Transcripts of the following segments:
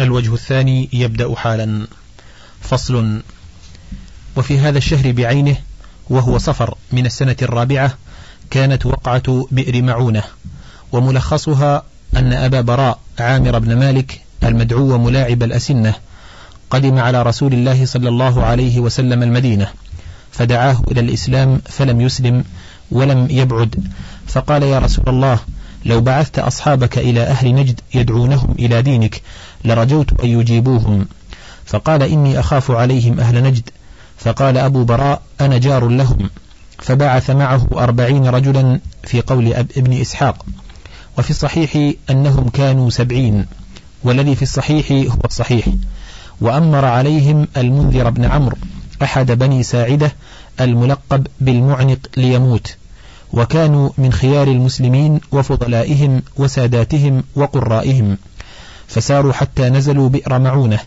الوجه الثاني يبدأ حالا. فصل. وفي هذا الشهر بعينه وهو صفر من السنة الرابعة كانت وقعة بئر معونة وملخصها أن أبا براء عامر بن مالك المدعو ملاعب الأسنة قدم على رسول الله صلى الله عليه وسلم المدينة فدعاه إلى الإسلام فلم يسلم ولم يبعد. فقال يا رسول الله لو بعثت أصحابك إلى أهل نجد يدعونهم إلى دينك لرجوت أن يجيبوهم. فقال إني أخاف عليهم أهل نجد. فقال أبو براء أنا جار لهم. فبعث معه أربعين رجلا في قول ابن إسحاق. وفي الصحيح أنهم كانوا سبعين. والذي في الصحيح هو الصحيح. وأمر عليهم المنذر بن عمرو أحد بني ساعدة الملقب بالمعنق ليموت. وكانوا من خيار المسلمين وفضلائهم وساداتهم وقرائهم. فساروا حتى نزلوا بئر معونة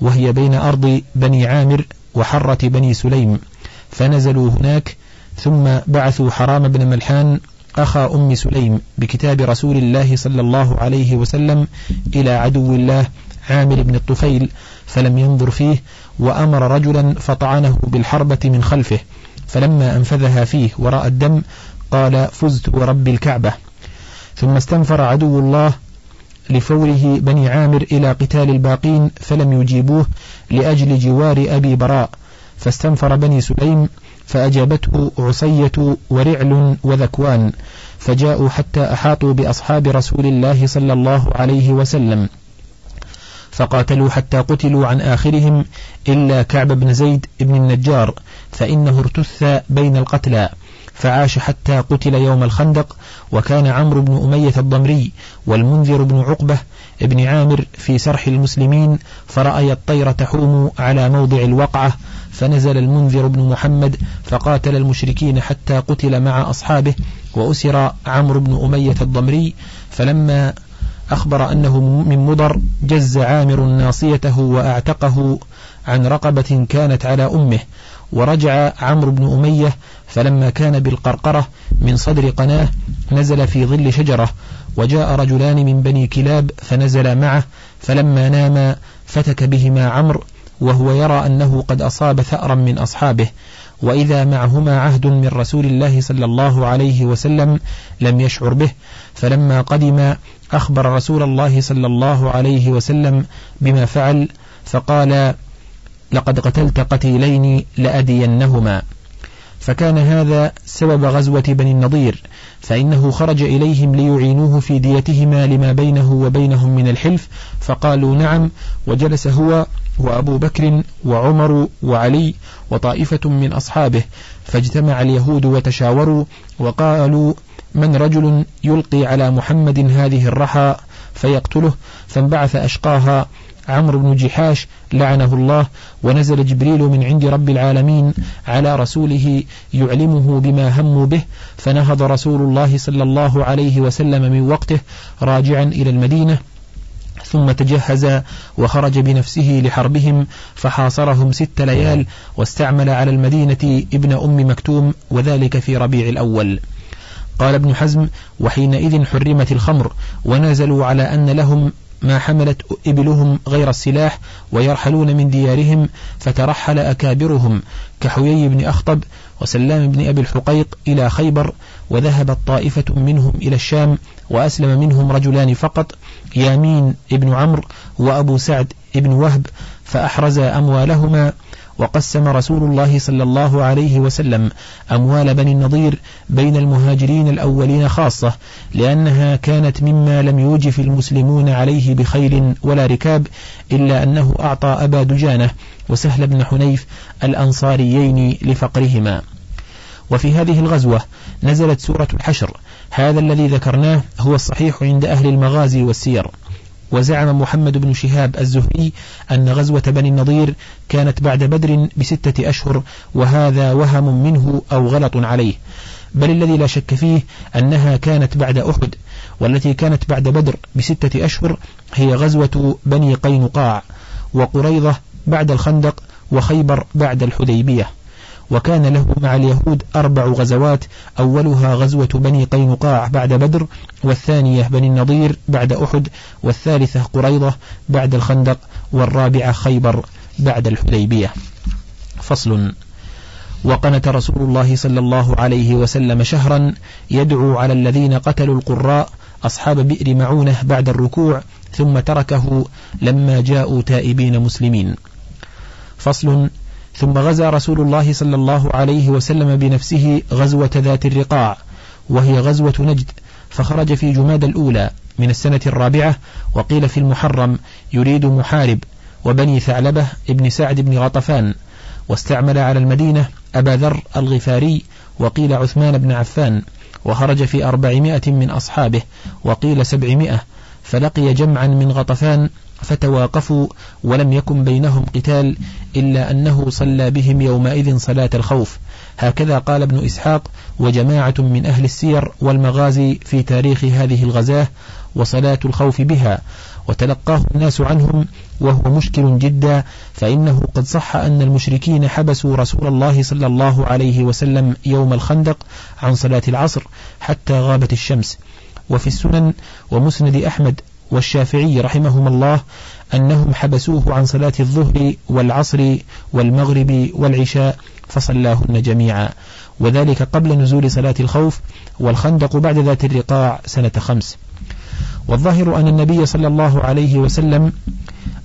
وهي بين أرض بني عامر وحرة بني سليم. فنزلوا هناك ثم بعثوا حرام بن ملحان أخا أم سليم بكتاب رسول الله صلى الله عليه وسلم إلى عدو الله عامر بن الطفيل فلم ينظر فيه وأمر رجلا فطعنه بالحربة من خلفه. فلما أنفذها فيه وراء الدم قال فزت ورب الكعبة. ثم استنفر عدو الله لفوره بني عامر إلى قتال الباقين فلم يجيبوه لأجل جوار أبي براء فاستنفر بني سليم فأجابته عصية ورعل وذكوان فجاءوا حتى أحاطوا بأصحاب رسول الله صلى الله عليه وسلم فقاتلوا حتى قتلوا عن آخرهم إلا كعب بن زيد بن النجار فإنه ارتث بين القتلى. فعاش حتى قتل يوم الخندق وكان عمرو بن أمية الضمري والمنذر بن عقبة ابن عامر في سرح المسلمين فرأي الطير تحوم على موضع الوقعة فنزل المنذر بن محمد فقاتل المشركين حتى قتل مع أصحابه وأسر عمرو بن أمية الضمري فلما أخبر أنه من مضر جز عامر ناصيته وأعتقه عن رقبة كانت على أمه ورجع عمرو بن أمية فلما كان بالقرقرة من صدر قناة نزل في ظل شجرة وجاء رجلان من بني كلاب فنزل معه فلما نام فتك بهما عمرو وهو يرى أنه قد أصاب ثأرا من أصحابه. وإذا معهما عهد من رسول الله صلى الله عليه وسلم لم يشعر به. فلما قدم أخبر رسول الله صلى الله عليه وسلم بما فعل فقال لقد قتلت قتيلين لأدينهما. فكان هذا سبب غزوة بني النضير فإنه خرج إليهم ليعينوه في ديتهما لما بينه وبينهم من الحلف فقالوا نعم وجلس هو وأبو بكر وعمر وعلي وطائفة من أصحابه فاجتمع اليهود وتشاوروا وقالوا من رجل يلقي على محمد هذه الرحى فيقتله فانبعث أشقاها عمرو بن جحاش لعنه الله ونزل جبريل من عند رب العالمين على رسوله يعلمه بما هموا به فنهض رسول الله صلى الله عليه وسلم من وقته راجعا إلى المدينة ثم تجهز وخرج بنفسه لحربهم فحاصرهم ست ليال واستعمل على المدينة ابن أم مكتوم وذلك في ربيع الأول. قال ابن حزم وحينئذ حرمت الخمر ونزلوا على أن لهم ما حملت إبلهم غير السلاح ويرحلون من ديارهم فترحل أكابرهم كحيي بن أخطب وسلام بن أبي الحقيق إلى خيبر وذهبت طائفة منهم إلى الشام وأسلم منهم رجلان فقط يامين ابن عمرو وأبو سعد ابن وهب فأحرز أموالهما وقسم رسول الله صلى الله عليه وسلم أموال بني النضير بين المهاجرين الأولين خاصة لأنها كانت مما لم يوجف المسلمون عليه بخيل ولا ركاب إلا أنه أعطى أبا دجانة وسهل بن حنيف الأنصاريين لفقرهما. وفي هذه الغزوة نزلت سورة الحشر هذا الذي ذكرناه هو الصحيح عند أهل المغازي والسير. وزعم محمد بن شهاب الزهري أن غزوة بني النضير كانت بعد بدر بستة أشهر وهذا وهم منه أو غلط عليه. بل الذي لا شك فيه أنها كانت بعد أحد والتي كانت بعد بدر بستة أشهر هي غزوة بني قينقاع وقريضة بعد الخندق وخيبر بعد الحديبية. وكان له مع اليهود أربع غزوات أولها غزوة بني قينقاع بعد بدر والثانية بني النضير بعد أحد والثالثة قريضة بعد الخندق والرابعة خيبر بعد الحديبية. فصل. وقنت رسول الله صلى الله عليه وسلم شهرا يدعو على الذين قتلوا القراء أصحاب بئر معونة بعد الركوع ثم تركه لما جاءوا تائبين مسلمين. فصل. ثم غزا رسول الله صلى الله عليه وسلم بنفسه غزوة ذات الرقاع وهي غزوة نجد فخرج في جماد الأولى من السنة الرابعة وقيل في المحرم يريد محارب وبني ثعلبة ابن سعد بن غطفان واستعمل على المدينة أبا ذر الغفاري وقيل عثمان بن عفان وخرج في أربعمائة من أصحابه وقيل سبعمائة فلقي جمعا من غطفان فتواقفوا ولم يكن بينهم قتال إلا أنه صلى بهم يومئذ صلاة الخوف. هكذا قال ابن إسحاق وجماعة من أهل السير والمغازي في تاريخ هذه الغزاة وصلاة الخوف بها وتلقاه الناس عنهم وهو مشكل جدا فإنه قد صح أن المشركين حبسوا رسول الله صلى الله عليه وسلم يوم الخندق عن صلاة العصر حتى غابت الشمس. وفي السنن ومسند أحمد والشافعي رحمهما الله أنهم حبسوه عن صلاة الظهر والعصر والمغرب والعشاء فصلاهن جميعا. وذلك قبل نزول صلاة الخوف والخندق بعد ذات الرقاع سنة خمس. والظاهر أن النبي صلى الله عليه وسلم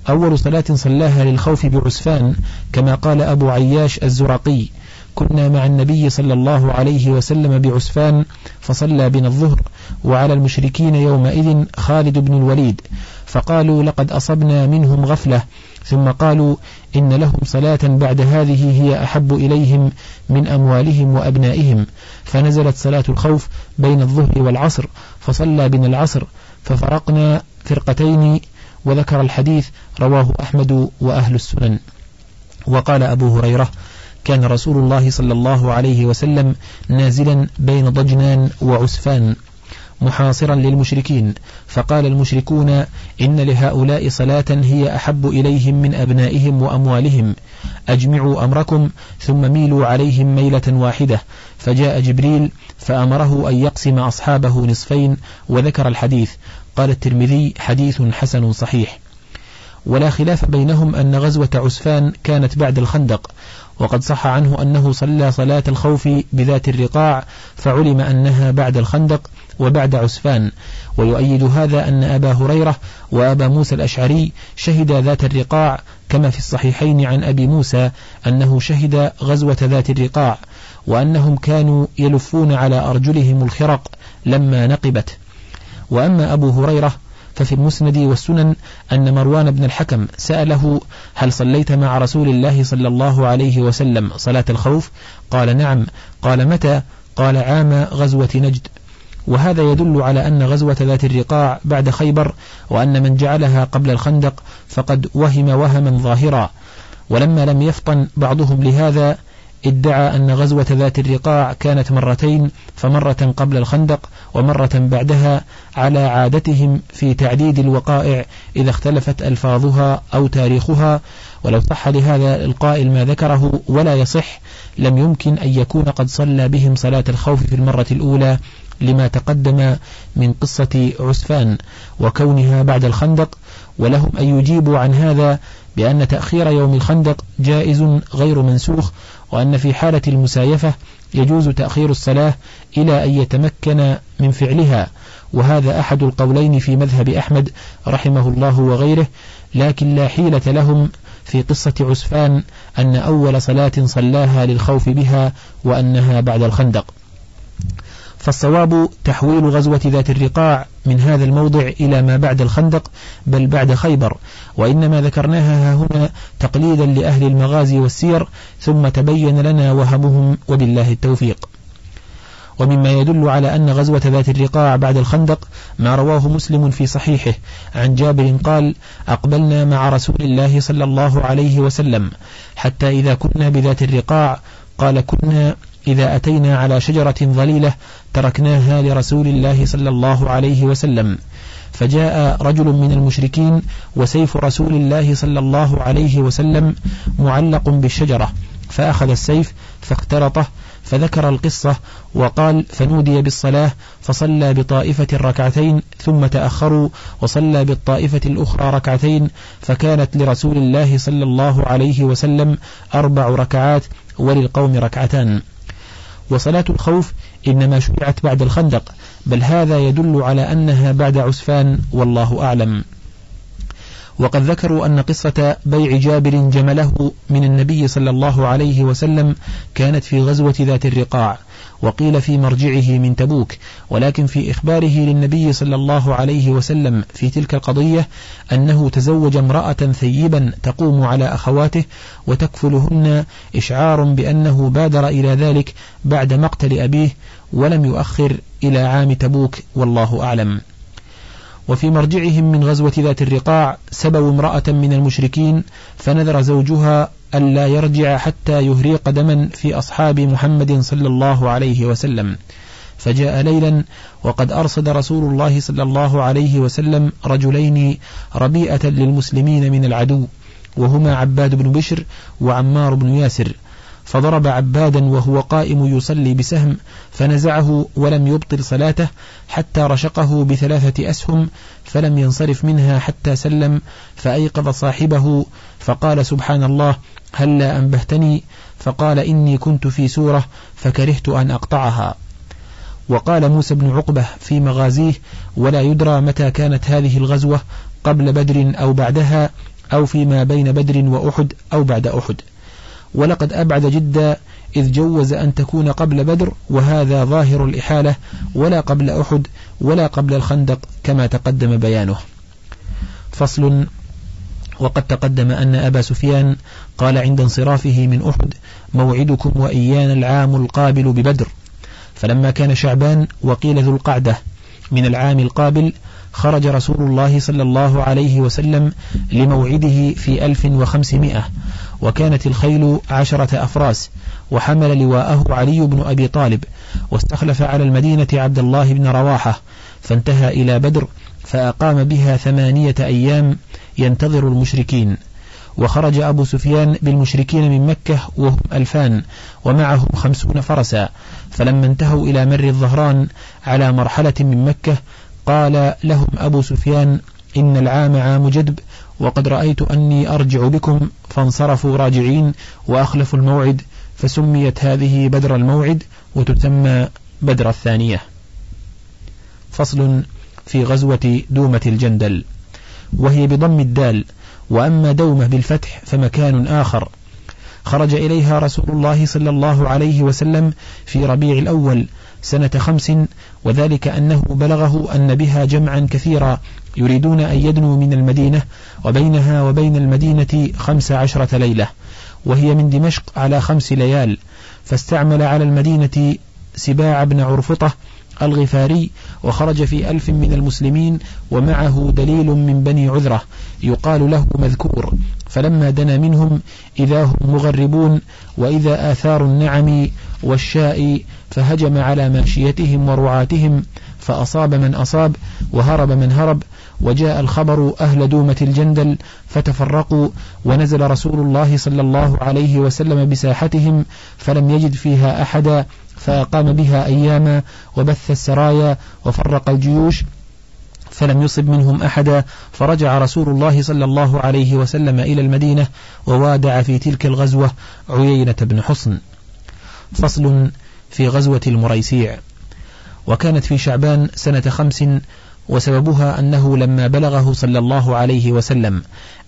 أول صلاة صلاها للخوف بعسفان كما قال أبو عياش الزرقي كنا مع النبي صلى الله عليه وسلم بعسفان فصلى بنا الظهر وعلى المشركين يومئذ خالد بن الوليد. فقالوا لقد أصبنا منهم غفلة. ثم قالوا إن لهم صلاة بعد هذه هي أحب إليهم من أموالهم وأبنائهم. فنزلت صلاة الخوف بين الظهر والعصر فصلى بنا العصر ففرقنا فرقتين وذكر الحديث رواه أحمد وأهل السنن. وقال أبو هريرة كان رسول الله صلى الله عليه وسلم نازلا بين ضجنان وعسفان محاصرا للمشركين. فقال المشركون إن لهؤلاء صلاة هي أحب إليهم من أبنائهم وأموالهم. أجمعوا أمركم ثم ميلوا عليهم ميلة واحدة. فجاء جبريل فأمره أن يقسم أصحابه نصفين وذكر الحديث. قال الترمذي حديث حسن صحيح. ولا خلاف بينهم أن غزوة عسفان كانت بعد الخندق. وقد صح عنه أنه صلى صلاة الخوف بذات الرقاع فعلم أنها بعد الخندق وبعد عسفان. ويؤيد هذا أن أبا هريرة وأبا موسى الأشعري شهد ذات الرقاع كما في الصحيحين عن أبي موسى أنه شهد غزوة ذات الرقاع وأنهم كانوا يلفون على أرجلهم الخرق لما نقبت. وأما أبو هريرة ففي المسند والسنن أن مروان بن الحكم سأله هل صليت مع رسول الله صلى الله عليه وسلم صلاة الخوف؟ قال نعم. قال متى؟ قال عام غزوة نجد. وهذا يدل على أن غزوة ذات الرقاع بعد خيبر وأن من جعلها قبل الخندق فقد وهم وهما ظاهرا. ولما لم يفطن بعضهم لهذا ادعى أن غزوة ذات الرقاع كانت مرتين فمرة قبل الخندق ومرة بعدها على عادتهم في تعديد الوقائع إذا اختلفت ألفاظها أو تاريخها. ولو صح لهذا القائل ما ذكره ولا يصح لم يمكن أن يكون قد صلى بهم صلاة الخوف في المرة الأولى لما تقدم من قصة عسفان وكونها بعد الخندق. ولهم أن يجيبوا عن هذا بأن تأخير يوم الخندق جائز غير منسوخ وأن في حالة المسايفة يجوز تأخير الصلاة إلى أن يتمكن من فعلها وهذا أحد القولين في مذهب أحمد رحمه الله وغيره لكن لا حيلة لهم في قصة عسفان أن أول صلاة صلاها للخوف بها وأنها بعد الخندق. فالصواب تحويل غزوة ذات الرقاع من هذا الموضع إلى ما بعد الخندق بل بعد خيبر. وإنما ذكرناها هنا تقليدا لأهل المغازي والسير ثم تبين لنا وهمهم وبالله التوفيق. ومما يدل على أن غزوة ذات الرقاع بعد الخندق ما رواه مسلم في صحيحه. عن جابر قال أقبلنا مع رسول الله صلى الله عليه وسلم حتى إذا كنا بذات الرقاع قال كنا إذا أتينا على شجرة ظليلة تركناها لرسول الله صلى الله عليه وسلم. فجاء رجل من المشركين وسيف رسول الله صلى الله عليه وسلم معلق بالشجرة فأخذ السيف فاختلطه فذكر القصة وقال فنودي بالصلاة فصلى بطائفة ركعتين ثم تأخروا وصلى بالطائفة الأخرى ركعتين فكانت لرسول الله صلى الله عليه وسلم أربع ركعات وللقوم ركعتان. وصلاة الخوف إنما شرعت بعد الخندق بل هذا يدل على أنها بعد عسفان والله أعلم. وقد ذكروا أن قصة بيع جابر جمله من النبي صلى الله عليه وسلم كانت في غزوة ذات الرقاع. وقيل في مرجعه من تبوك ولكن في إخباره للنبي صلى الله عليه وسلم في تلك القضية أنه تزوج امرأة ثيبا تقوم على أخواته وتكفلهن إشعار بأنه بادر إلى ذلك بعد مقتل أبيه ولم يؤخر إلى عام تبوك والله أعلم. وفي مرجعهم من غزوة ذات الرقاع سبوا امرأة من المشركين فنذر زوجها ألا يرجع حتى يهريق دما في أصحاب محمد صلى الله عليه وسلم. فجاء ليلا وقد أرصد رسول الله صلى الله عليه وسلم رجلين ربيئة للمسلمين من العدو وهما عباد بن بشر وعمار بن ياسر. فضرب عبادا وهو قائم يصلي بسهم فنزعه ولم يبطل صلاته حتى رشقه بثلاثة أسهم فلم ينصرف منها حتى سلم فأيقظ صاحبه فقال سبحان الله هلا أنبهتني؟ فقال إني كنت في سورة فكرهت أن أقطعها. وقال موسى بن عقبة في مغازيه ولا يدرى متى كانت هذه الغزوة قبل بدر أو بعدها أو فيما بين بدر وأحد أو بعد أحد. ولقد أبعد جدا إذ جوز أن تكون قبل بدر وهذا ظاهر الإحالة ولا قبل أحد ولا قبل الخندق كما تقدم بيانه. فصل وقد تقدم أن أبا سفيان قال عند انصرافه من أحد موعدكم وإيانا العام القابل ببدر. فلما كان شعبان وقيل ذو القعدة من العام القابل خرج رسول الله صلى الله عليه وسلم لموعده في ألف وخمسمائة وكانت الخيل عشرة أفراس وحمل لواءه علي بن أبي طالب واستخلف على المدينة عبد الله بن رواحة فانتهى إلى بدر فأقام بها ثمانية أيام ينتظر المشركين. وخرج أبو سفيان بالمشركين من مكة وهم ألفان ومعهم خمسون فرسا. فلما انتهوا إلى مر الظهران على مرحلة من مكة قال لهم أبو سفيان إن العام عام جدب وقد رأيت أني أرجع بكم فانصرفوا راجعين وأخلفوا الموعد فسميت هذه بدر الموعد وتسمى بدر الثانية. فصل في غزوة دومة الجندل. وهي بضم الدال وأما دومة بالفتح فمكان آخر. خرج إليها رسول الله صلى الله عليه وسلم في ربيع الأول سنة خمس وذلك أنه بلغه أن بها جمعا كثيرا يريدون أن يدنوا من المدينة وبينها وبين المدينة خمس عشرة ليلة وهي من دمشق على خمس ليال. فاستعمل على المدينة سباع بن عرفطة الغفاري وخرج في ألف من المسلمين ومعه دليل من بني عذرة يقال له مذكور. فلما دنا منهم إذا هم مغربون وإذا آثار النعم والشاء فهجم على ماشيتهم ورعاتهم فأصاب من أصاب وهرب من هرب وجاء الخبر أهل دومة الجندل فتفرقوا ونزل رسول الله صلى الله عليه وسلم بساحتهم فلم يجد فيها أحدا فأقام بها أياما وبث السرايا وفرق الجيوش فلم يصب منهم أحدا فرجع رسول الله صلى الله عليه وسلم إلى المدينة ووادع في تلك الغزوة عيينة بن حصن. فصل في غزوة المريسيع. وكانت في شعبان سنة خمس وسببها أنه لما بلغه صلى الله عليه وسلم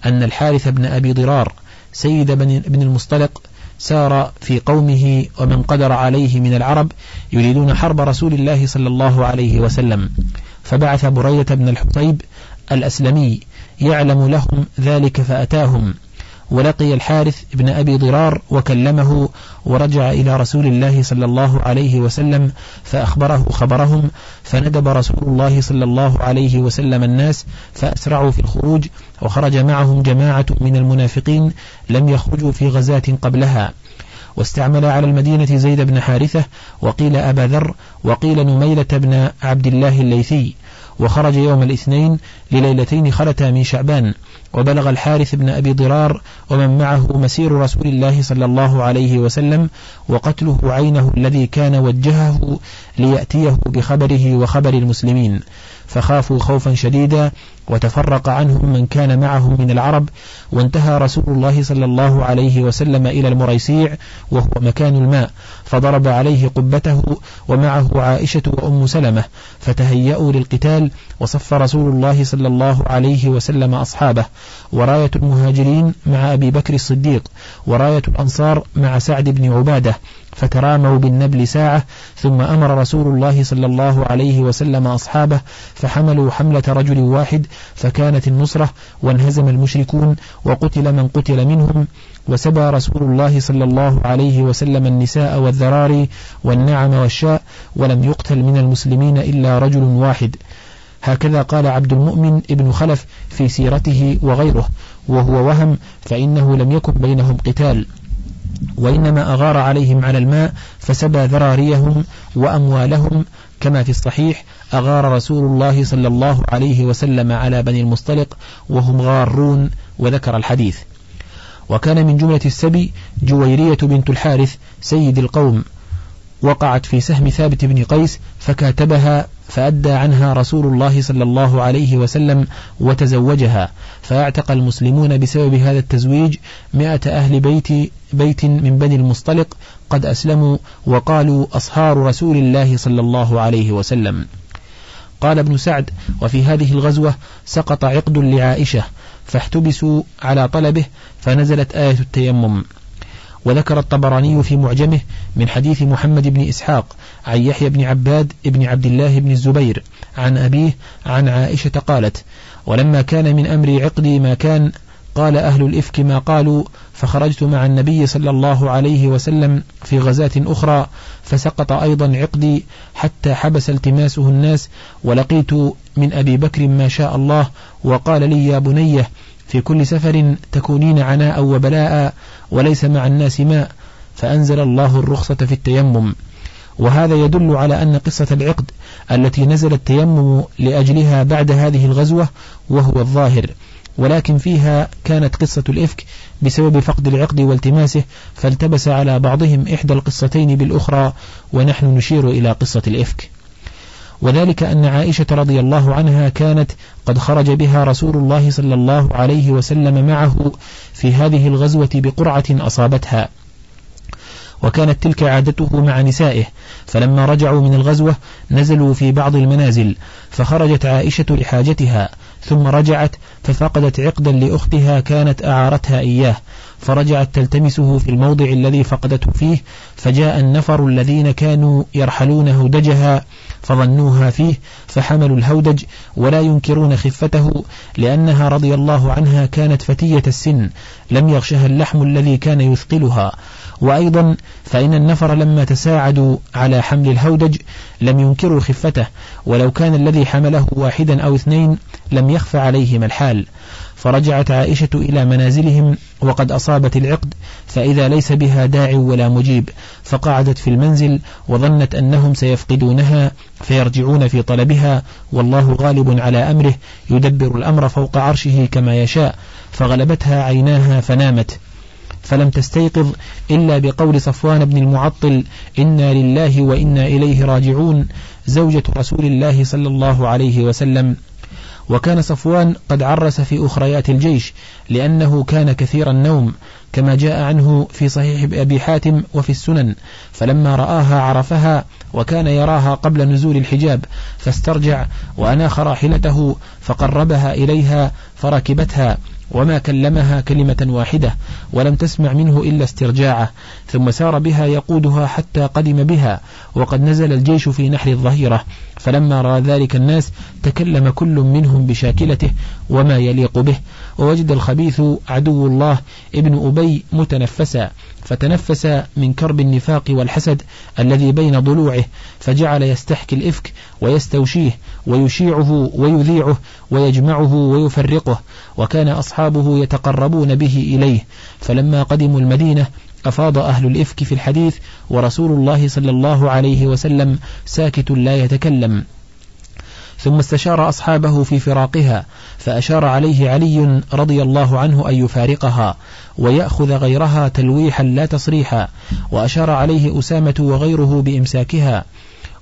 أن الحارث بن أبي ضرار سيد بن المصطلق سار في قومه ومن قدر عليه من العرب يريدون حرب رسول الله صلى الله عليه وسلم فبعث بريدة بن الحطيب الأسلمي يعلم لهم ذلك فأتاهم. ولقي الحارث بن أبي ضرار وكلمه ورجع إلى رسول الله صلى الله عليه وسلم فأخبره خبرهم فندب رسول الله صلى الله عليه وسلم الناس فأسرعوا في الخروج وخرج معهم جماعة من المنافقين لم يخرجوا في غزاة قبلها. واستعمل على المدينة زيد بن حارثة وقيل أبا ذر وقيل نميلة بن عبد الله الليثي. وخرج يوم الاثنين لليلتين خلتا من شعبان وبلغ الحارث بن أبي ضرار ومن معه مسير رسول الله صلى الله عليه وسلم وقتله عينه الذي كان وجهه ليأتيه بخبره وخبر المسلمين. فخافوا خوفا شديدا وتفرق عنهم من كان معهم من العرب وانتهى رسول الله صلى الله عليه وسلم إلى المريسيع وهو مكان الماء فضرب عليه قبته ومعه عائشة وأم سلمة فتهيأوا للقتال وصف رسول الله صلى الله عليه وسلم أصحابه وراية المهاجرين مع أبي بكر الصديق وراية الأنصار مع سعد بن عبادة فتراموا بالنبل ساعة ثم أمر رسول الله صلى الله عليه وسلم أصحابه فحملوا حملة رجل واحد فكانت النصرة وانهزم المشركون وقتل من قتل منهم وسبى رسول الله صلى الله عليه وسلم النساء والذراري والنعم والشاء ولم يقتل من المسلمين إلا رجل واحد. هكذا قال عبد المؤمن ابن خلف في سيرته وغيره وهو وهم فإنه لم يكن بينهم قتال. وإنما أغار عليهم على الماء فسبى ذراريهم وأموالهم كما في الصحيح أغار رسول الله صلى الله عليه وسلم على بني المصطلق وهم غارون وذكر الحديث. وكان من جملة السبي جويرية بنت الحارث سيد القوم وقعت في سهم ثابت بن قيس فكاتبها فأدى عنها رسول الله صلى الله عليه وسلم وتزوجها. فأعتق المسلمون بسبب هذا التزويج مئة أهل بيت, بيت من بني المصطلق قد أسلموا وقالوا أصهار رسول الله صلى الله عليه وسلم. قال ابن سعد وفي هذه الغزوة سقط عقد لعائشة فاحتبسوا على طلبه فنزلت آية التيمم. وذكر الطبراني في معجمه من حديث محمد بن إسحاق عن يحيى بن عباد بن عبد الله بن الزبير عن أبيه عن عائشة قالت ولما كان من أمر عقدي ما كان قال أهل الإفك ما قالوا فخرجت مع النبي صلى الله عليه وسلم في غزاة أخرى فسقط أيضا عقدي حتى حبس التماسه الناس ولقيت من أبي بكر ما شاء الله وقال لي يا بنية في كل سفر تكونين عناء وبلاء وليس مع الناس ماء فأنزل الله الرخصة في التيمم. وهذا يدل على أن قصة العقد التي نزل التيمم لأجلها بعد هذه الغزوة وهو الظاهر. ولكن فيها كانت قصة الإفك بسبب فقد العقد والتماسه فالتبس على بعضهم إحدى القصتين بالأخرى ونحن نشير إلى قصة الإفك. وذلك أن عائشة رضي الله عنها كانت قد خرج بها رسول الله صلى الله عليه وسلم معه في هذه الغزوة بقرعة أصابتها. وكانت تلك عادته مع نسائه. فلما رجعوا من الغزوة نزلوا في بعض المنازل فخرجت عائشة لحاجتها. ثم رجعت ففقدت عقدا لأختها كانت أعارتها إياه فرجعت تلتمسه في الموضع الذي فقدته فيه فجاء النفر الذين كانوا يرحلون هودجها فظنوها فيه فحملوا الهودج ولا ينكرون خفته لأنها رضي الله عنها كانت فتية السن لم يغشها اللحم الذي كان يثقلها. وأيضا فإن النفر لما تساعدوا على حمل الهودج لم ينكروا خفته ولو كان الذي حمله واحدا أو اثنين لم يخف عليهما الحال. فرجعت عائشة إلى منازلهم وقد أصابت العقد فإذا ليس بها داع ولا مجيب. فقعدت في المنزل وظنت أنهم سيفقدونها فيرجعون في طلبها والله غالب على أمره يدبر الأمر فوق عرشه كما يشاء. فغلبتها عيناها فنامت. فلم تستيقظ إلا بقول صفوان بن المعطل إنا لله وإنا إليه راجعون زوجة رسول الله صلى الله عليه وسلم. وكان صفوان قد عرس في أخريات الجيش لأنه كان كثير النوم كما جاء عنه في صحيح أبي حاتم وفي السنن. فلما رآها عرفها وكان يراها قبل نزول الحجاب فاسترجع وأناخ راحلته فقربها إليها فركبتها. وما كلمها كلمة واحدة ولم تسمع منه إلا استرجاعه ثم سار بها يقودها حتى قدم بها وقد نزل الجيش في نحر الظهيرة فلما رأى ذلك الناس تكلم كل منهم بشاكلته وما يليق به ووجد الخبيث عدو الله ابن أبي متنفسا فتنفس من كرب النفاق والحسد الذي بين ضلوعه فجعل يستحكي الإفك ويستوشيه ويشيعه ويذيعه ويجمعه ويفرقه وكان أصحابه يتقربون به إليه. فلما قدموا المدينة أفاض أهل الإفك في الحديث ورسول الله صلى الله عليه وسلم ساكت لا يتكلم. ثم استشار أصحابه في فراقها فأشار عليه علي رضي الله عنه أن يفارقها ويأخذ غيرها تلويحا لا تصريحا وأشار عليه أسامة وغيره بإمساكها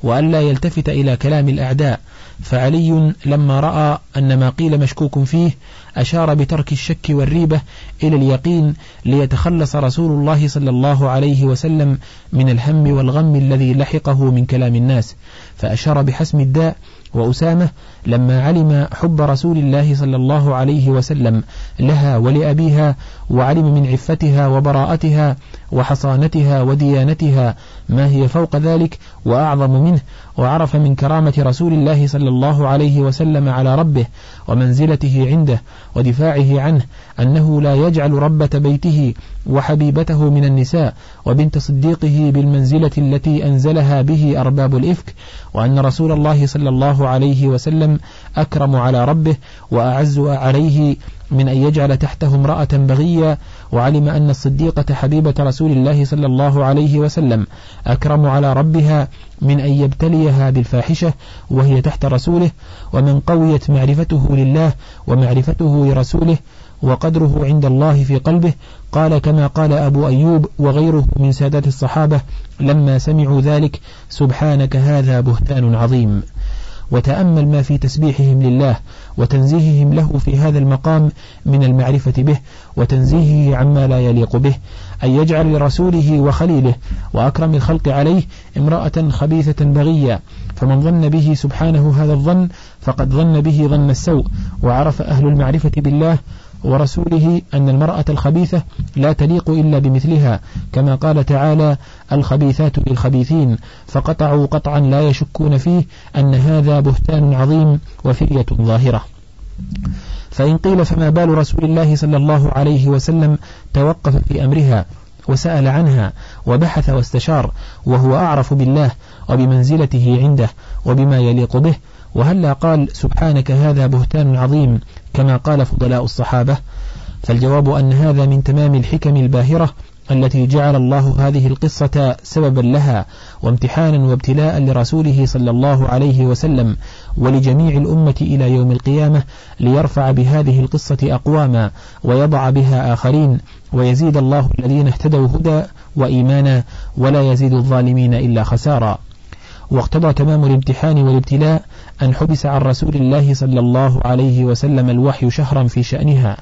وألا يلتفت إلى كلام الأعداء فعلي لما رأى أن ما قيل مشكوك فيه أشار بترك الشك والريبة إلى اليقين ليتخلص رسول الله صلى الله عليه وسلم من الهم والغم الذي لحقه من كلام الناس فأشار بحسم الداء وأسامة لما علم حب رسول الله صلى الله عليه وسلم لها ولأبيها وعلم من عفتها وبراءتها وحصانتها وديانتها ما هي فوق ذلك وأعظم منه وعرف من كرامة رسول الله صلى الله عليه وسلم على ربه ومنزلته عنده ودفاعه عنه أنه لا يجعل ربة بيته وحبيبته من النساء وبنت صديقه بالمنزلة التي أنزلها به أرباب الإفك وأن رسول الله صلى الله عليه وسلم أكرم على ربه وأعز عليه من أن يجعل تحته امرأة بغية وعلم أن الصديقة حبيبة رسول الله صلى الله عليه وسلم أكرم على ربها من أن يبتليها بالفاحشة وهي تحت رسوله ومن قويت معرفته لله ومعرفته لرسوله وقدره عند الله في قلبه. قال كما قال أبو أيوب وغيره من سادات الصحابة لما سمعوا ذلك سبحانك هذا بهتان عظيم. وتأمل ما في تسبيحهم لله وتنزيههم له في هذا المقام من المعرفة به وتنزيهه عما لا يليق به أن يجعل لرسوله وخليله وأكرم الخلق عليه امرأة خبيثة بغية فمن ظن به سبحانه هذا الظن فقد ظن به ظن السوء وعرف أهل المعرفة بالله ورسوله أن المرأة الخبيثة لا تليق إلا بمثلها كما قال تعالى الخبيثات للخبيثين فقطعوا قطعا لا يشكون فيه أن هذا بهتان عظيم وفرية ظاهرة. فإن قيل فما بال رسول الله صلى الله عليه وسلم توقف في أمرها وسأل عنها وبحث واستشار وهو أعرف بالله وبمنزلته عنده وبما يليق به وهلا قال سبحانك هذا بهتان عظيم كما قال فضلاء الصحابة. فالجواب أن هذا من تمام الحكم الباهرة التي جعل الله هذه القصة سببا لها وامتحانا وابتلاء لرسوله صلى الله عليه وسلم ولجميع الأمة إلى يوم القيامة ليرفع بهذه القصة أقواما ويضع بها آخرين ويزيد الله الذين اهتدوا هدى وإيمانا ولا يزيد الظالمين إلا خسارا. واقتضى تمام الامتحان والابتلاء أن حبس عن رسول الله صلى الله عليه وسلم الوحي شهرا في شأنها.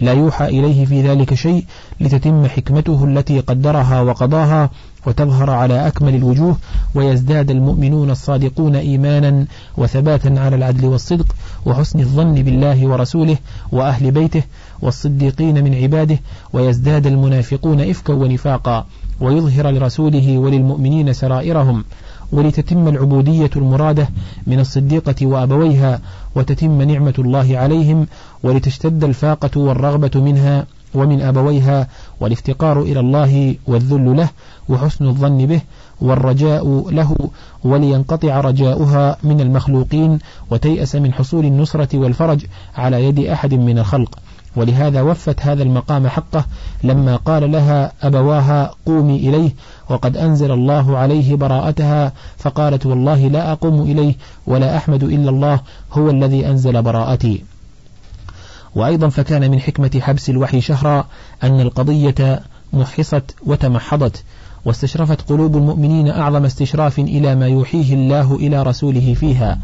لا يوحى إليه في ذلك شيء لتتم حكمته التي قدرها وقضاها وتظهر على أكمل الوجوه ويزداد المؤمنون الصادقون إيمانا وثباتا على العدل والصدق وحسن الظن بالله ورسوله وأهل بيته والصديقين من عباده ويزداد المنافقون إفكا ونفاقا ويظهر لرسوله وللمؤمنين سرائرهم ولتتم العبودية المرادة من الصديقة وأبويها وتتم نعمة الله عليهم ولتشتد الفاقة والرغبة منها ومن أبويها والافتقار إلى الله والذل له وحسن الظن به والرجاء له ولينقطع رجاؤها من المخلوقين وتيأس من حصول النصرة والفرج على يد أحد من الخلق. ولهذا وفت هذا المقام حقه لما قال لها أبواها قومي إليه وقد أنزل الله عليه براءتها فقالت والله لا أقوم إليه ولا أحمد إلا الله هو الذي أنزل براءتي. وأيضا فكان من حكمة حبس الوحي شهرا أن القضية محصت وتمحضت واستشرفت قلوب المؤمنين أعظم استشراف إلى ما يوحيه الله إلى رسوله فيها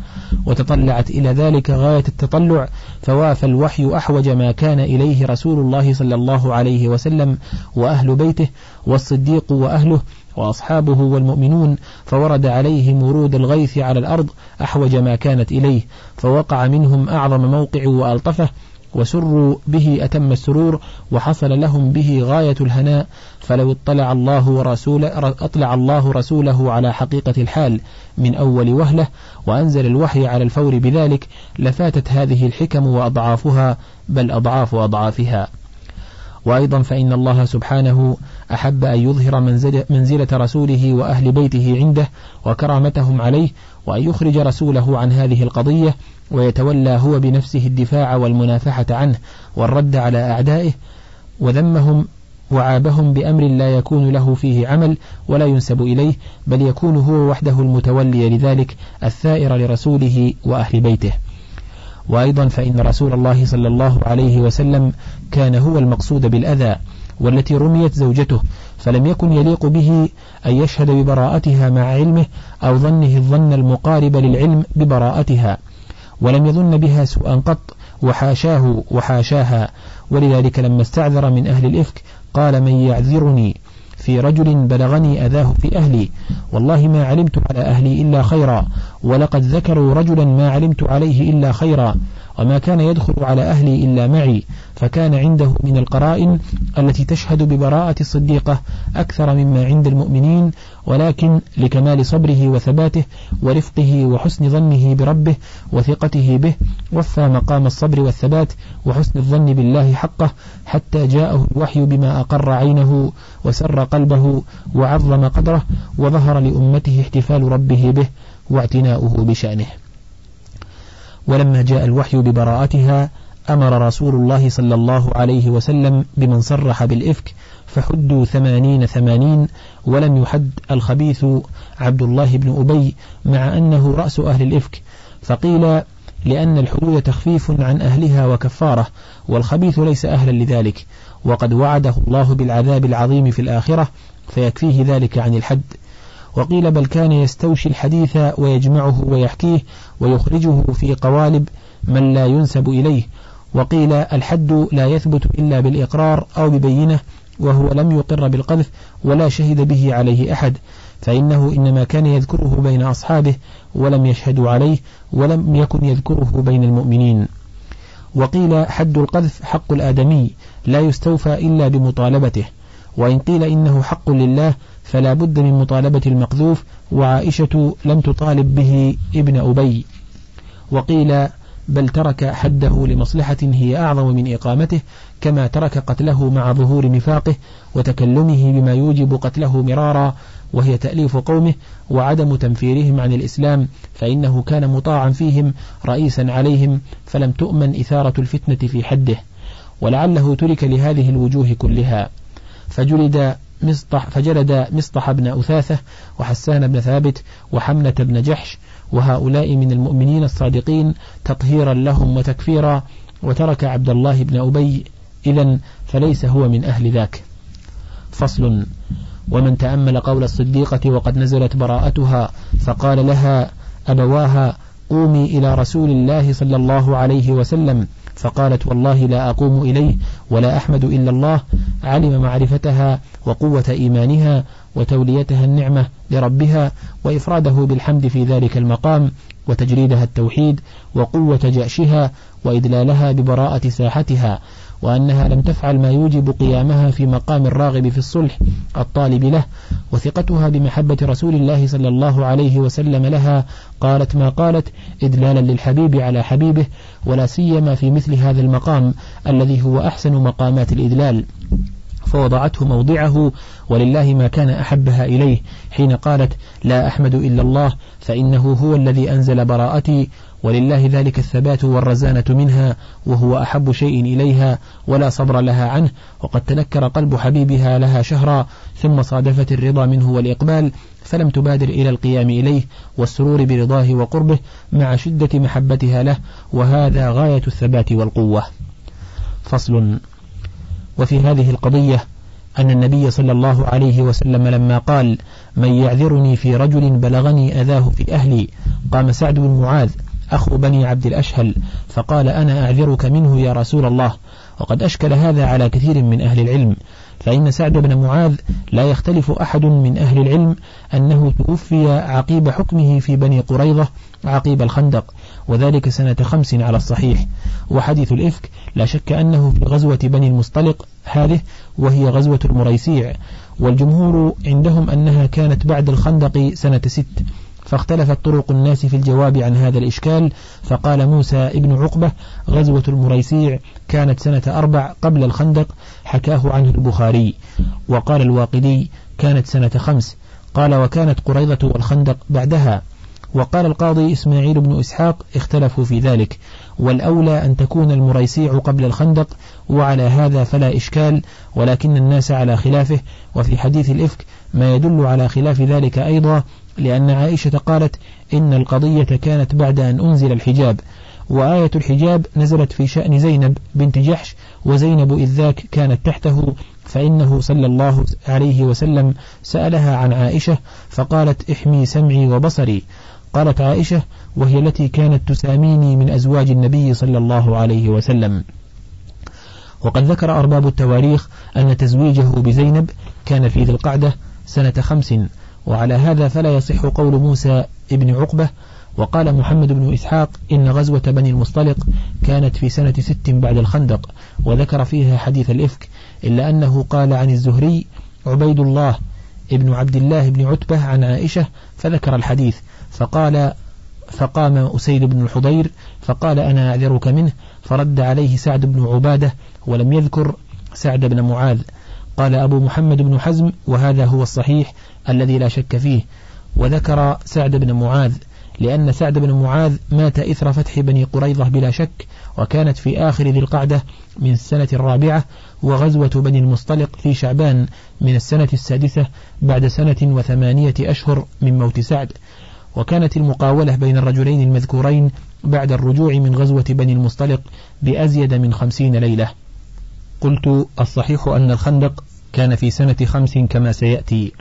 وتطلعت إلى ذلك غاية التطلع فوافى الوحي أحوج ما كان إليه رسول الله صلى الله عليه وسلم وأهل بيته والصديق وأهله وأصحابه والمؤمنون فورد عليهم ورود الغيث على الأرض أحوج ما كانت إليه فوقع منهم أعظم موقع وألطفه وسروا به أتم السرور وحصل لهم به غاية الهناء فلو اطلع الله ورسوله أطلع الله رسوله على حقيقة الحال من أول وهلة وأنزل الوحي على الفور بذلك لفاتت هذه الحكم وأضعافها بل أضعاف أضعافها. وأيضا فإن الله سبحانه أحب أن يظهر منزلة رسوله وأهل بيته عنده وكرامتهم عليه وأن يخرج رسوله عن هذه القضية ويتولى هو بنفسه الدفاع والمنافحة عنه والرد على أعدائه وذمهم وعابهم بأمر لا يكون له فيه عمل ولا ينسب إليه بل يكون هو وحده المتولي لذلك الثائر لرسوله وأهل بيته. وأيضا فإن رسول الله صلى الله عليه وسلم كان هو المقصود بالأذى والتي رميت زوجته فلم يكن يليق به أن يشهد ببراءتها مع علمه أو ظنه الظن المقارب للعلم ببراءتها ولم يظن بها سوءا قط وحاشاه وحاشاها. ولذلك لما استعذر من أهل الإفك قال من يعذرني في رجل بلغني أذاه في أهلي والله ما علمت على أهلي إلا خيرا ولقد ذكروا رجلا ما علمت عليه إلا خيرا وما كان يدخل على أهلي إلا معي. فكان عنده من القرائن التي تشهد ببراءة الصديقة أكثر مما عند المؤمنين ولكن لكمال صبره وثباته ورفقه وحسن ظنه بربه وثقته به وفى مقام الصبر والثبات وحسن الظن بالله حقه حتى جاءه الوحي بما أقر عينه وسر قلبه وعظم قدره وظهر لأمته احتفال ربه به واعتناؤه بشأنه. ولما جاء الوحي ببراءتها أمر رسول الله صلى الله عليه وسلم بمن صرح بالإفك فحدوا ثمانين ثمانين ولم يحد الخبيث عبد الله بن أبي مع أنه رأس أهل الإفك. فقيل لأن الحدود تخفيف عن أهلها وكفارة والخبيث ليس أهلا لذلك وقد وعده الله بالعذاب العظيم في الآخرة فيكفيه ذلك عن الحد. وقيل بل كان يستوشي الحديث ويجمعه ويحكيه ويخرجه في قوالب من لا ينسب إليه وقيل الحد لا يثبت إلا بالإقرار أو ببينة وهو لم يقر بالقذف ولا شهد به عليه أحد فإنه إنما كان يذكره بين أصحابه ولم يشهدوا عليه ولم يكن يذكره بين المؤمنين. وقيل حد القذف حق الآدمي لا يستوفى إلا بمطالبته وإن قيل إنه حق لله فلا بد من مطالبة المقذوف وعائشة لم تطالب به ابن أبي. وقيل بل ترك حده لمصلحة هي أعظم من إقامته كما ترك قتله مع ظهور نفاقه وتكلمه بما يوجب قتله مرارا وهي تأليف قومه وعدم تنفيرهم عن الإسلام فإنه كان مطاعا فيهم رئيسا عليهم فلم تؤمن إثارة الفتنة في حده. ولعله ترك لهذه الوجوه كلها. فجلد مصطح فجلد مصطح بن أثاثة وحسان بن ثابت وحمنة بن جحش وهؤلاء من المؤمنين الصادقين تطهيرا لهم وتكفيرا وترك عبد الله بن أبي إذا فليس هو من أهل ذاك. فصل ومن تأمل قول الصديقة وقد نزلت براءتها فقال لها أبواها قومي إلى رسول الله صلى الله عليه وسلم. فقالت والله لا أقوم إليه ولا أحمد إلا الله علم معرفتها وقوة إيمانها وتوليتها النعمة لربها وإفراده بالحمد في ذلك المقام وتجريدها التوحيد وقوة جأشها وإدلالها ببراءة ساحتها. وأنها لم تفعل ما يوجب قيامها في مقام الراغب في الصلح الطالب له وثقتها بمحبة رسول الله صلى الله عليه وسلم لها قالت ما قالت إدلالا للحبيب على حبيبه ولا سيما في مثل هذا المقام الذي هو أحسن مقامات الإدلال. فوضعته موضعه ولله ما كان أحبها إليه حين قالت لا أحمد إلا الله فإنه هو الذي أنزل براءتي ولله ذلك الثبات والرزانة منها وهو أحب شيء إليها ولا صبر لها عنه وقد تنكر قلب حبيبها لها شهرا ثم صادفت الرضا منه والإقبال فلم تبادر إلى القيام إليه والسرور برضاه وقربه مع شدة محبتها له وهذا غاية الثبات والقوة. فصل. وفي هذه القضية أن النبي صلى الله عليه وسلم لما قال من يعذرني في رجل بلغني أذاه في أهلي قام سعد بن معاذ أخو بني عبد الأشهل فقال أنا أعذرك منه يا رسول الله وقد أشكل هذا على كثير من أهل العلم فإن سعد بن معاذ لا يختلف أحد من أهل العلم أنه توفي عقيب حكمه في بني قريظة عقيب الخندق وذلك سنة خمس على الصحيح. وحديث الإفك لا شك أنه في غزوة بني المصطلق هذه وهي غزوة المريسيع والجمهور عندهم أنها كانت بعد الخندق سنة ست. فاختلفت طرق الناس في الجواب عن هذا الإشكال فقال موسى ابن عقبة غزوة المريسيع كانت سنة أربع قبل الخندق حكاه عنه البخاري. وقال الواقدي كانت سنة خمس قال وكانت قريضة والخندق بعدها. وقال القاضي إسماعيل بن إسحاق اختلفوا في ذلك والأولى أن تكون المريسيع قبل الخندق وعلى هذا فلا إشكال ولكن الناس على خلافه وفي حديث الإفك ما يدل على خلاف ذلك أيضا لأن عائشة قالت إن القضية كانت بعد أن أنزل الحجاب وآية الحجاب نزلت في شأن زينب بنت جحش وزينب إذ ذاك كانت تحته فإنه صلى الله عليه وسلم سألها عن عائشة فقالت احمي سمعي وبصري. قالت عائشة وهي التي كانت تساميني من أزواج النبي صلى الله عليه وسلم. وقد ذكر أرباب التواريخ أن تزويجه بزينب كان في ذي القعدة سنة خمس. وعلى هذا فلا يصح قول موسى ابن عقبة وقال محمد بن إسحاق إن غزوة بني المصطلق كانت في سنة ست بعد الخندق وذكر فيها حديث الإفك إلا أنه قال عن الزهري عبيد الله ابن عبد الله بن عتبة عن عائشة فذكر الحديث فقال فقام أسيد بن الحضير فقال أنا أعذرك منه فرد عليه سعد بن عبادة ولم يذكر سعد بن معاذ قال أبو محمد بن حزم وهذا هو الصحيح الذي لا شك فيه. وذكر سعد بن معاذ لأن سعد بن معاذ مات إثر فتح بني قريظة بلا شك وكانت في آخر ذي القعدة من السنة الرابعة وغزوة بني المصطلق في شعبان من السنة السادسة بعد سنة وثمانية أشهر من موت سعد. وكانت المقاولة بين الرجلين المذكورين بعد الرجوع من غزوة بني المصطلق بأزيد من خمسين ليلة. قلت الصحيح أن الخندق كان في سنة خمس كما سيأتي.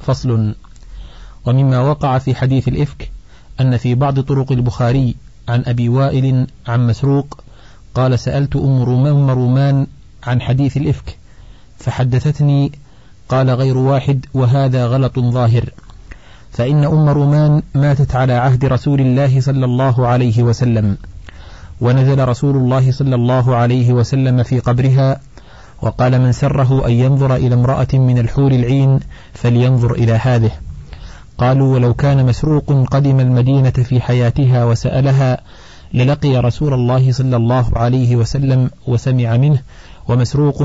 فصل. ومما وقع في حديث الإفك أن في بعض طرق البخاري عن أبي وائل عن مسروق قال سألت أم رومان رومان عن حديث الإفك فحدثتني قال غير واحد وهذا غلط ظاهر. فإن أم رومان ماتت على عهد رسول الله صلى الله عليه وسلم. ونزل رسول الله صلى الله عليه وسلم في قبرها وقال من سره أن ينظر إلى امرأة من الحور العين فلينظر إلى هذه. قالوا ولو كان مسروق قدم المدينة في حياتها وسألها للقي رسول الله صلى الله عليه وسلم وسمع منه ومسروق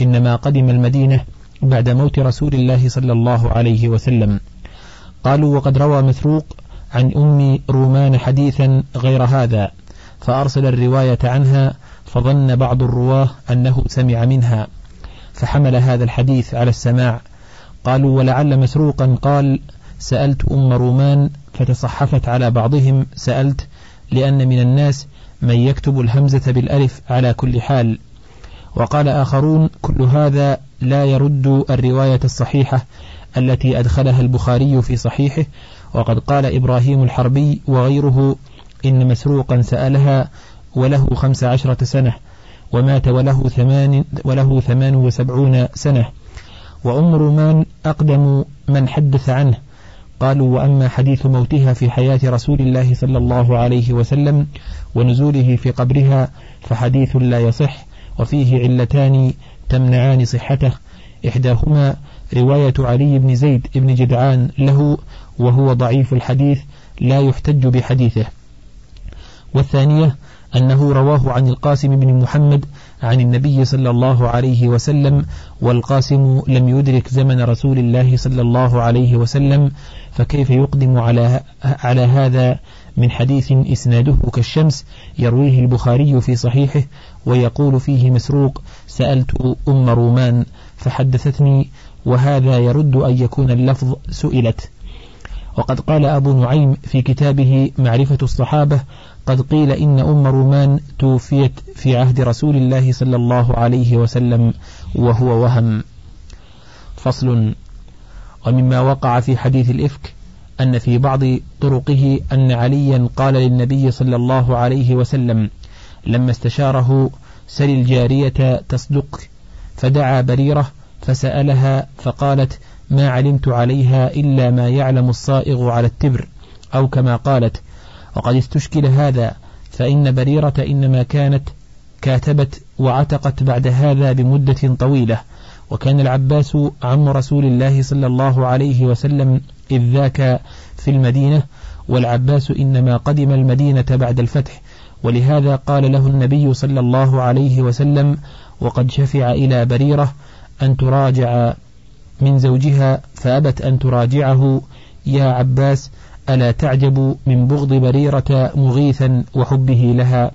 إنما قدم المدينة بعد موت رسول الله صلى الله عليه وسلم. قالوا وقد روى مسروق عن أم رومان حديثا غير هذا. فأرسل الرواية عنها فظن بعض الرواة أنه سمع منها فحمل هذا الحديث على السماع. قالوا ولعل مسروقا قال سألت أم رومان فتصحفت على بعضهم سألت لأن من الناس من يكتب الهمزة بالألف على كل حال وقال آخرون كل هذا لا يرد الرواية الصحيحة التي أدخلها البخاري في صحيحه وقد قال إبراهيم الحربي وغيره إن مسروقا سألها وله خمس عشرة سنة ومات وله ثمان, وله ثمان وسبعون سنة. وأم رومان أقدم من حدث عنه. قالوا وأما حديث موتها في حياة رسول الله صلى الله عليه وسلم ونزوله في قبرها فحديث لا يصح وفيه علتان تمنعان صحته. إحداهما رواية علي بن زيد بن جدعان له وهو ضعيف الحديث لا يحتج بحديثه. والثانية أنه رواه عن القاسم بن محمد عن النبي صلى الله عليه وسلم والقاسم لم يدرك زمن رسول الله صلى الله عليه وسلم فكيف يقدم على على هذا من حديث إسناده كالشمس؟ يرويه البخاري في صحيحه ويقول فيه مسروق سألت أم رومان فحدثتني وهذا يرد أن يكون اللفظ سئلت. وقد قال أبو نعيم في كتابه معرفة الصحابة قد قيل إن أم رومان توفيت في عهد رسول الله صلى الله عليه وسلم وهو وهم. فصل. ومما وقع في حديث الإفك أن في بعض طرقه أن عليا قال للنبي صلى الله عليه وسلم لما استشاره سل الجارية تصدق. فدعا بريرة فسألها فقالت ما علمت عليها إلا ما يعلم الصائغ على التبر أو كما قالت وقد استشكل هذا فإن بريرة إنما كانت كاتبت وعتقت بعد هذا بمدة طويلة وكان العباس عم رسول الله صلى الله عليه وسلم إذ ذاك في المدينة والعباس إنما قدم المدينة بعد الفتح ولهذا قال له النبي صلى الله عليه وسلم وقد شفع إلى بريرة أن تراجع من زوجها فأبت أن تراجعه يا عباس ألا تعجب من بغض بريرة مغيثا وحبه لها؟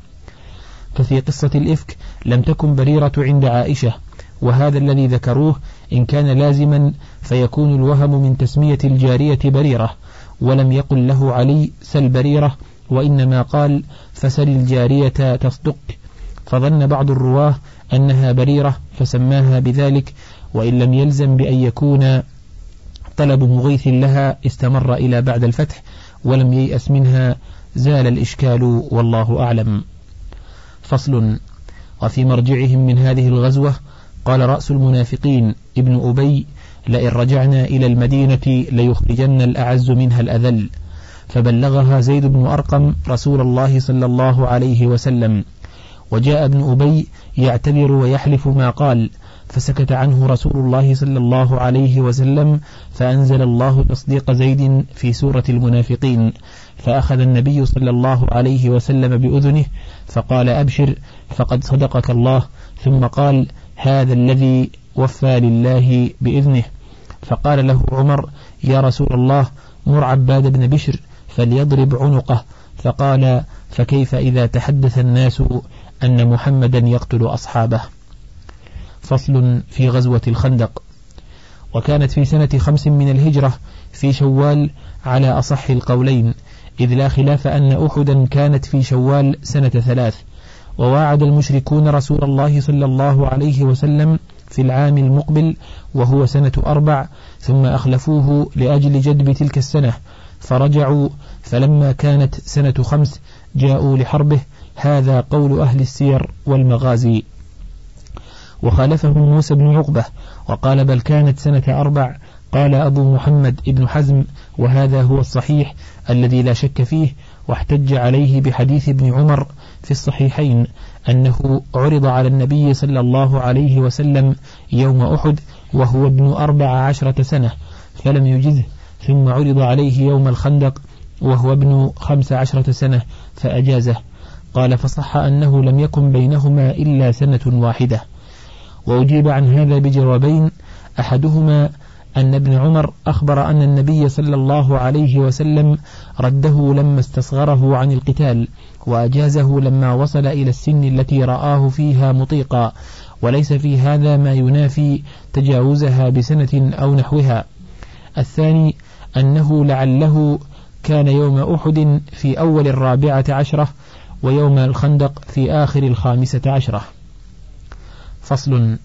ففي قصة الإفك لم تكن بريرة عند عائشة وهذا الذي ذكروه إن كان لازما فيكون الوهم من تسمية الجارية بريرة ولم يقل له علي سل بريرة وإنما قال فسل الجارية تصدق. فظن بعض الرواة أنها بريرة فسماها بذلك وإن لم يلزم بأن يكون طلب مغيث لها استمر إلى بعد الفتح ولم ييأس منها زال الإشكال والله أعلم. فصل. وفي مرجعهم من هذه الغزوة قال رأس المنافقين ابن أبي لئن رجعنا إلى المدينة ليخرجن الأعز منها الأذل فبلغها زيد بن أرقم رسول الله صلى الله عليه وسلم. وجاء ابن أبي يعتذر ويحلف ما قال فسكت عنه رسول الله صلى الله عليه وسلم فأنزل الله تصديق زيد في سورة المنافقين فأخذ النبي صلى الله عليه وسلم بأذنه فقال أبشر فقد صدقك الله ثم قال هذا الذي وفى لله بإذنه. فقال له عمر يا رسول الله مر عباد بن بشر فليضرب عنقه فقال فكيف إذا تحدث الناس أن محمدا يقتل أصحابه. فصل في غزوة الخندق. وكانت في سنة خمس من الهجرة في شوال على أصح القولين إذ لا خلاف أن أحدا كانت في شوال سنة ثلاث. وواعد المشركون رسول الله صلى الله عليه وسلم في العام المقبل وهو سنة أربع ثم أخلفوه لأجل جدب تلك السنة. فرجعوا فلما كانت سنة خمس جاءوا لحربه هذا قول أهل السير والمغازي. وخالفه موسى بن عقبة وقال بل كانت سنة أربع قال أبو محمد ابن حزم وهذا هو الصحيح الذي لا شك فيه واحتج عليه بحديث ابن عمر في الصحيحين أنه عرض على النبي صلى الله عليه وسلم يوم أحد وهو ابن أربع عشرة سنة فلم يجزه ثم عرض عليه يوم الخندق وهو ابن خمس عشرة سنة فأجازه. قال فصح أنه لم يكن بينهما إلا سنة واحدة. وأجيب عن هذا بجوابين. أحدهما أن ابن عمر أخبر أن النبي صلى الله عليه وسلم رده لما استصغره عن القتال وأجازه لما وصل إلى السن التي رآه فيها مطيقا. وليس في هذا ما ينافي تجاوزها بسنة أو نحوها. الثاني أنه لعله كان يوم أحد في أول الرابعة عشرة ويوم الخندق في آخر الخامسة عشرة. فصل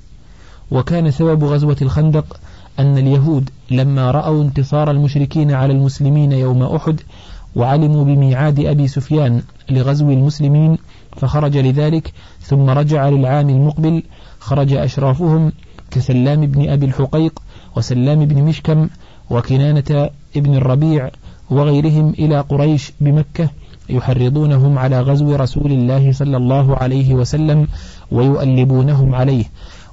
وكان سبب غزوة الخندق أن اليهود لما رأوا انتصار المشركين على المسلمين يوم أحد وعلموا بميعاد أبي سفيان لغزو المسلمين فخرج لذلك ثم رجع للعام المقبل خرج أشرافهم كسلام بن أبي الحقيق وسلام بن مشكم وكنانة ابن الربيع وغيرهم إلى قريش بمكة يحرضونهم على غزو رسول الله صلى الله عليه وسلم ويؤلبونهم عليه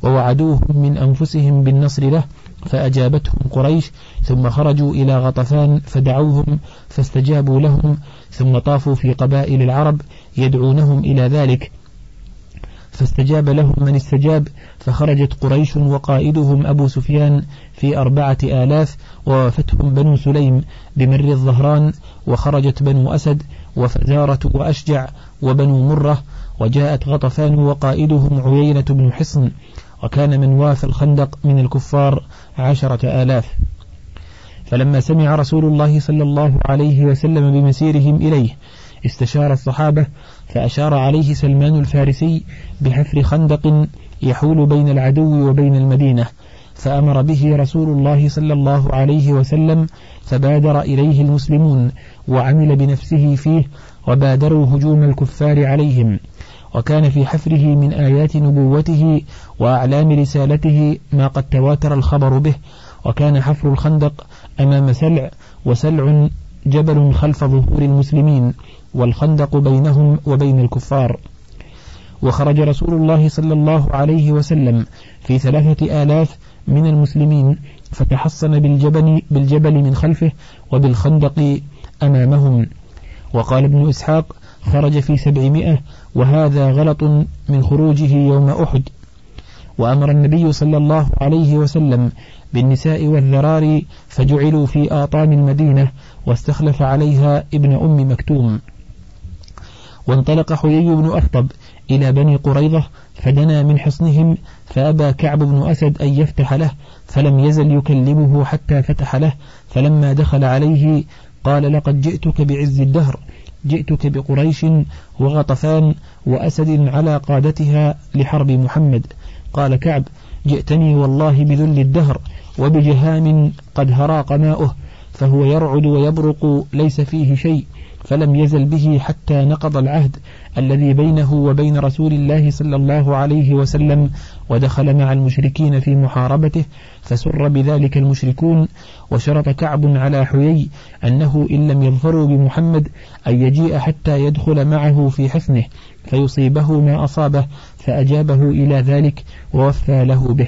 ووعدوهم من أنفسهم بالنصر له فأجابتهم قريش ثم خرجوا إلى غطفان فدعوهم فاستجابوا لهم ثم طافوا في قبائل العرب يدعونهم إلى ذلك. فاستجاب لهم من استجاب فخرجت قريش وقائدهم أبو سفيان في أربعة آلاف ووافتهم بنو سليم بمر الظهران وخرجت بنو أسد وفزارة وأشجع وبنو مرة وجاءت غطفان وقائدهم عيينة بن حصن وكان من واف الخندق من الكفار عشرة آلاف. فلما سمع رسول الله صلى الله عليه وسلم بمسيرهم إليه استشار الصحابة فأشار عليه سلمان الفارسي بحفر خندق يحول بين العدو وبين المدينة فأمر به رسول الله صلى الله عليه وسلم فبادر إليه المسلمون وعمل بنفسه فيه وبادروا هجوم الكفار عليهم. وكان في حفره من آيات نبوته وأعلام رسالته ما قد تواتر الخبر به. وكان حفر الخندق أمام سلع وسلع جبل خلف ظهور المسلمين والخندق بينهم وبين الكفار. وخرج رسول الله صلى الله عليه وسلم في ثلاثة آلاف من المسلمين فتحصن بالجبل, بالجبل من خلفه وبالخندق أمامهم. وقال ابن إسحاق خرج في سبعمائة وهذا غلط من خروجه يوم أحد. وأمر النبي صلى الله عليه وسلم بالنساء والذرار فجعلوا في آطام المدينة واستخلف عليها ابن أم مكتوم. وانطلق حيي بن أخطب إلى بني قريظة فدنا من حصنهم فأبى كعب بن أسد أن يفتح له فلم يزل يكلمه حتى فتح له فلما دخل عليه قال لقد جئتك بعز الدهر جئتك بقريش وغطفان وأسد على قادتها لحرب محمد. قال كعب جئتني والله بذل الدهر وبجهام قد هراق ماؤه فهو يرعد ويبرق ليس فيه شيء. فلم يزل به حتى نقض العهد الذي بينه وبين رسول الله صلى الله عليه وسلم ودخل مع المشركين في محاربته فسر بذلك المشركون وشرط كعب على حيي أنه إن لم يظفروا بمحمد أن يجيء حتى يدخل معه في حصنه فيصيبه ما أصابه فأجابه إلى ذلك ووفى له به.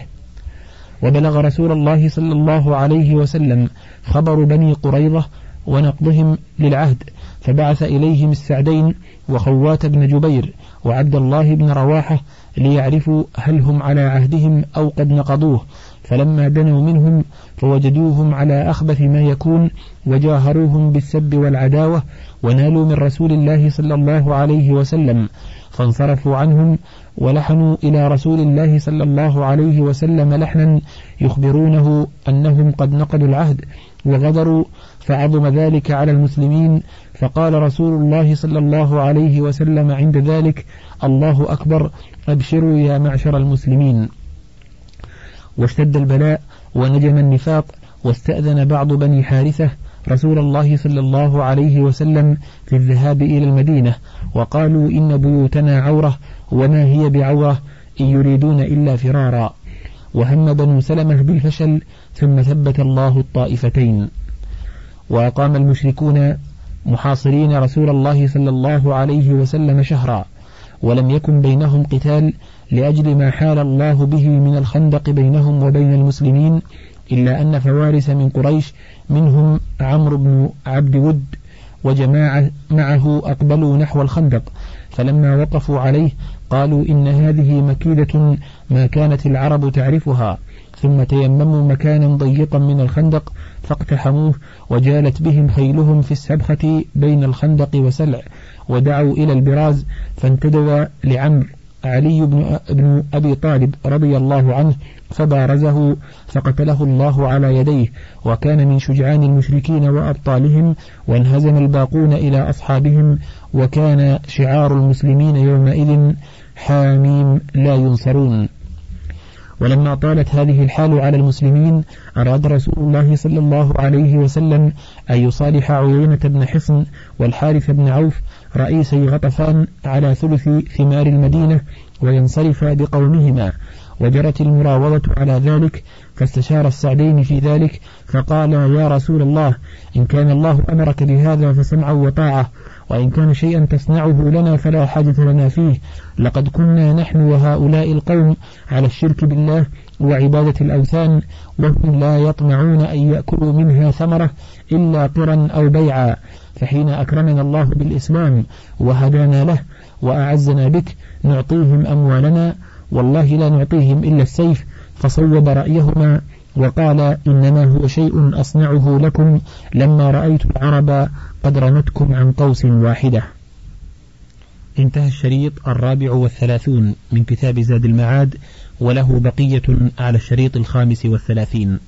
وبلغ رسول الله صلى الله عليه وسلم خبر بني قريظة ونقضهم للعهد فبعث إليهم السعدين وخوات بن جبير وعبد الله بن رواحة ليعرفوا هل هم على عهدهم أو قد نقضوه. فلما دنوا منهم فوجدوهم على أخبث ما يكون وجاهروهم بالسب والعداوة ونالوا من رسول الله صلى الله عليه وسلم. فانصرفوا عنهم ولحنوا إلى رسول الله صلى الله عليه وسلم لحنا يخبرونه أنهم قد نقضوا العهد وغدروا فعظم ذلك على المسلمين. فقال رسول الله صلى الله عليه وسلم عند ذلك الله أكبر أبشروا يا معشر المسلمين. واشتد البلاء ونجم النفاق واستأذن بعض بني حارثة رسول الله صلى الله عليه وسلم في الذهاب إلى المدينة وقالوا إن بيوتنا عورة وما هي بعورة إن يريدون إلا فرارا. وهم بنو سلمة بالفشل ثم ثبت الله الطائفتين. وأقام المشركون محاصرين رسول الله صلى الله عليه وسلم شهرا ولم يكن بينهم قتال لأجل ما حال الله به من الخندق بينهم وبين المسلمين إلا أن فوارس من قريش منهم عمرو بن عبد ود وجماعة معه أقبلوا نحو الخندق فلما وقفوا عليه قالوا إن هذه مكيدة ما كانت العرب تعرفها ثم تيمموا مكانا ضيقا من الخندق فاقتحموه وجالت بهم خيلهم في السبخة بين الخندق وسلع ودعوا إلى البراز فانتدوا لعمر علي بن, بن أبي طالب رضي الله عنه فبارزه فقتله الله على يديه وكان من شجعان المشركين وأبطالهم وانهزم الباقون إلى أصحابهم وكان شعار المسلمين يومئذ حاميم لا ينصرون. ولما طالت هذه الحال على المسلمين أراد رسول الله صلى الله عليه وسلم أن يصالح عيينة بن حصن والحارث بن عوف رئيسي غطفان على ثلث ثمار المدينة وينصرف بقومهما. وجرت المراوضة على ذلك فاستشار السعدين في ذلك فقال يا رسول الله إن كان الله أمرك بهذا فسمعا وطاعة وإن كان شيئا تصنعه لنا فلا حاجة لنا فيه. لقد كنا نحن وهؤلاء القوم على الشرك بالله وعبادة الأوثان وهم لا يطمعون أن يأكلوا منها ثمرة إلا قرا أو بيعا. فحين أكرمنا الله بالإسلام وهدانا له وأعزنا بك نعطيهم أموالنا. والله لا نعطيهم إلا السيف. فصوب رأيهما وقال إنما هو شيء أصنعه لكم لما رأيت العرب قد رمتكم عن قوس واحدة. انتهى الشريط الرابع والثلاثون من كتاب زاد المعاد وله بقية على الشريط الخامس والثلاثين.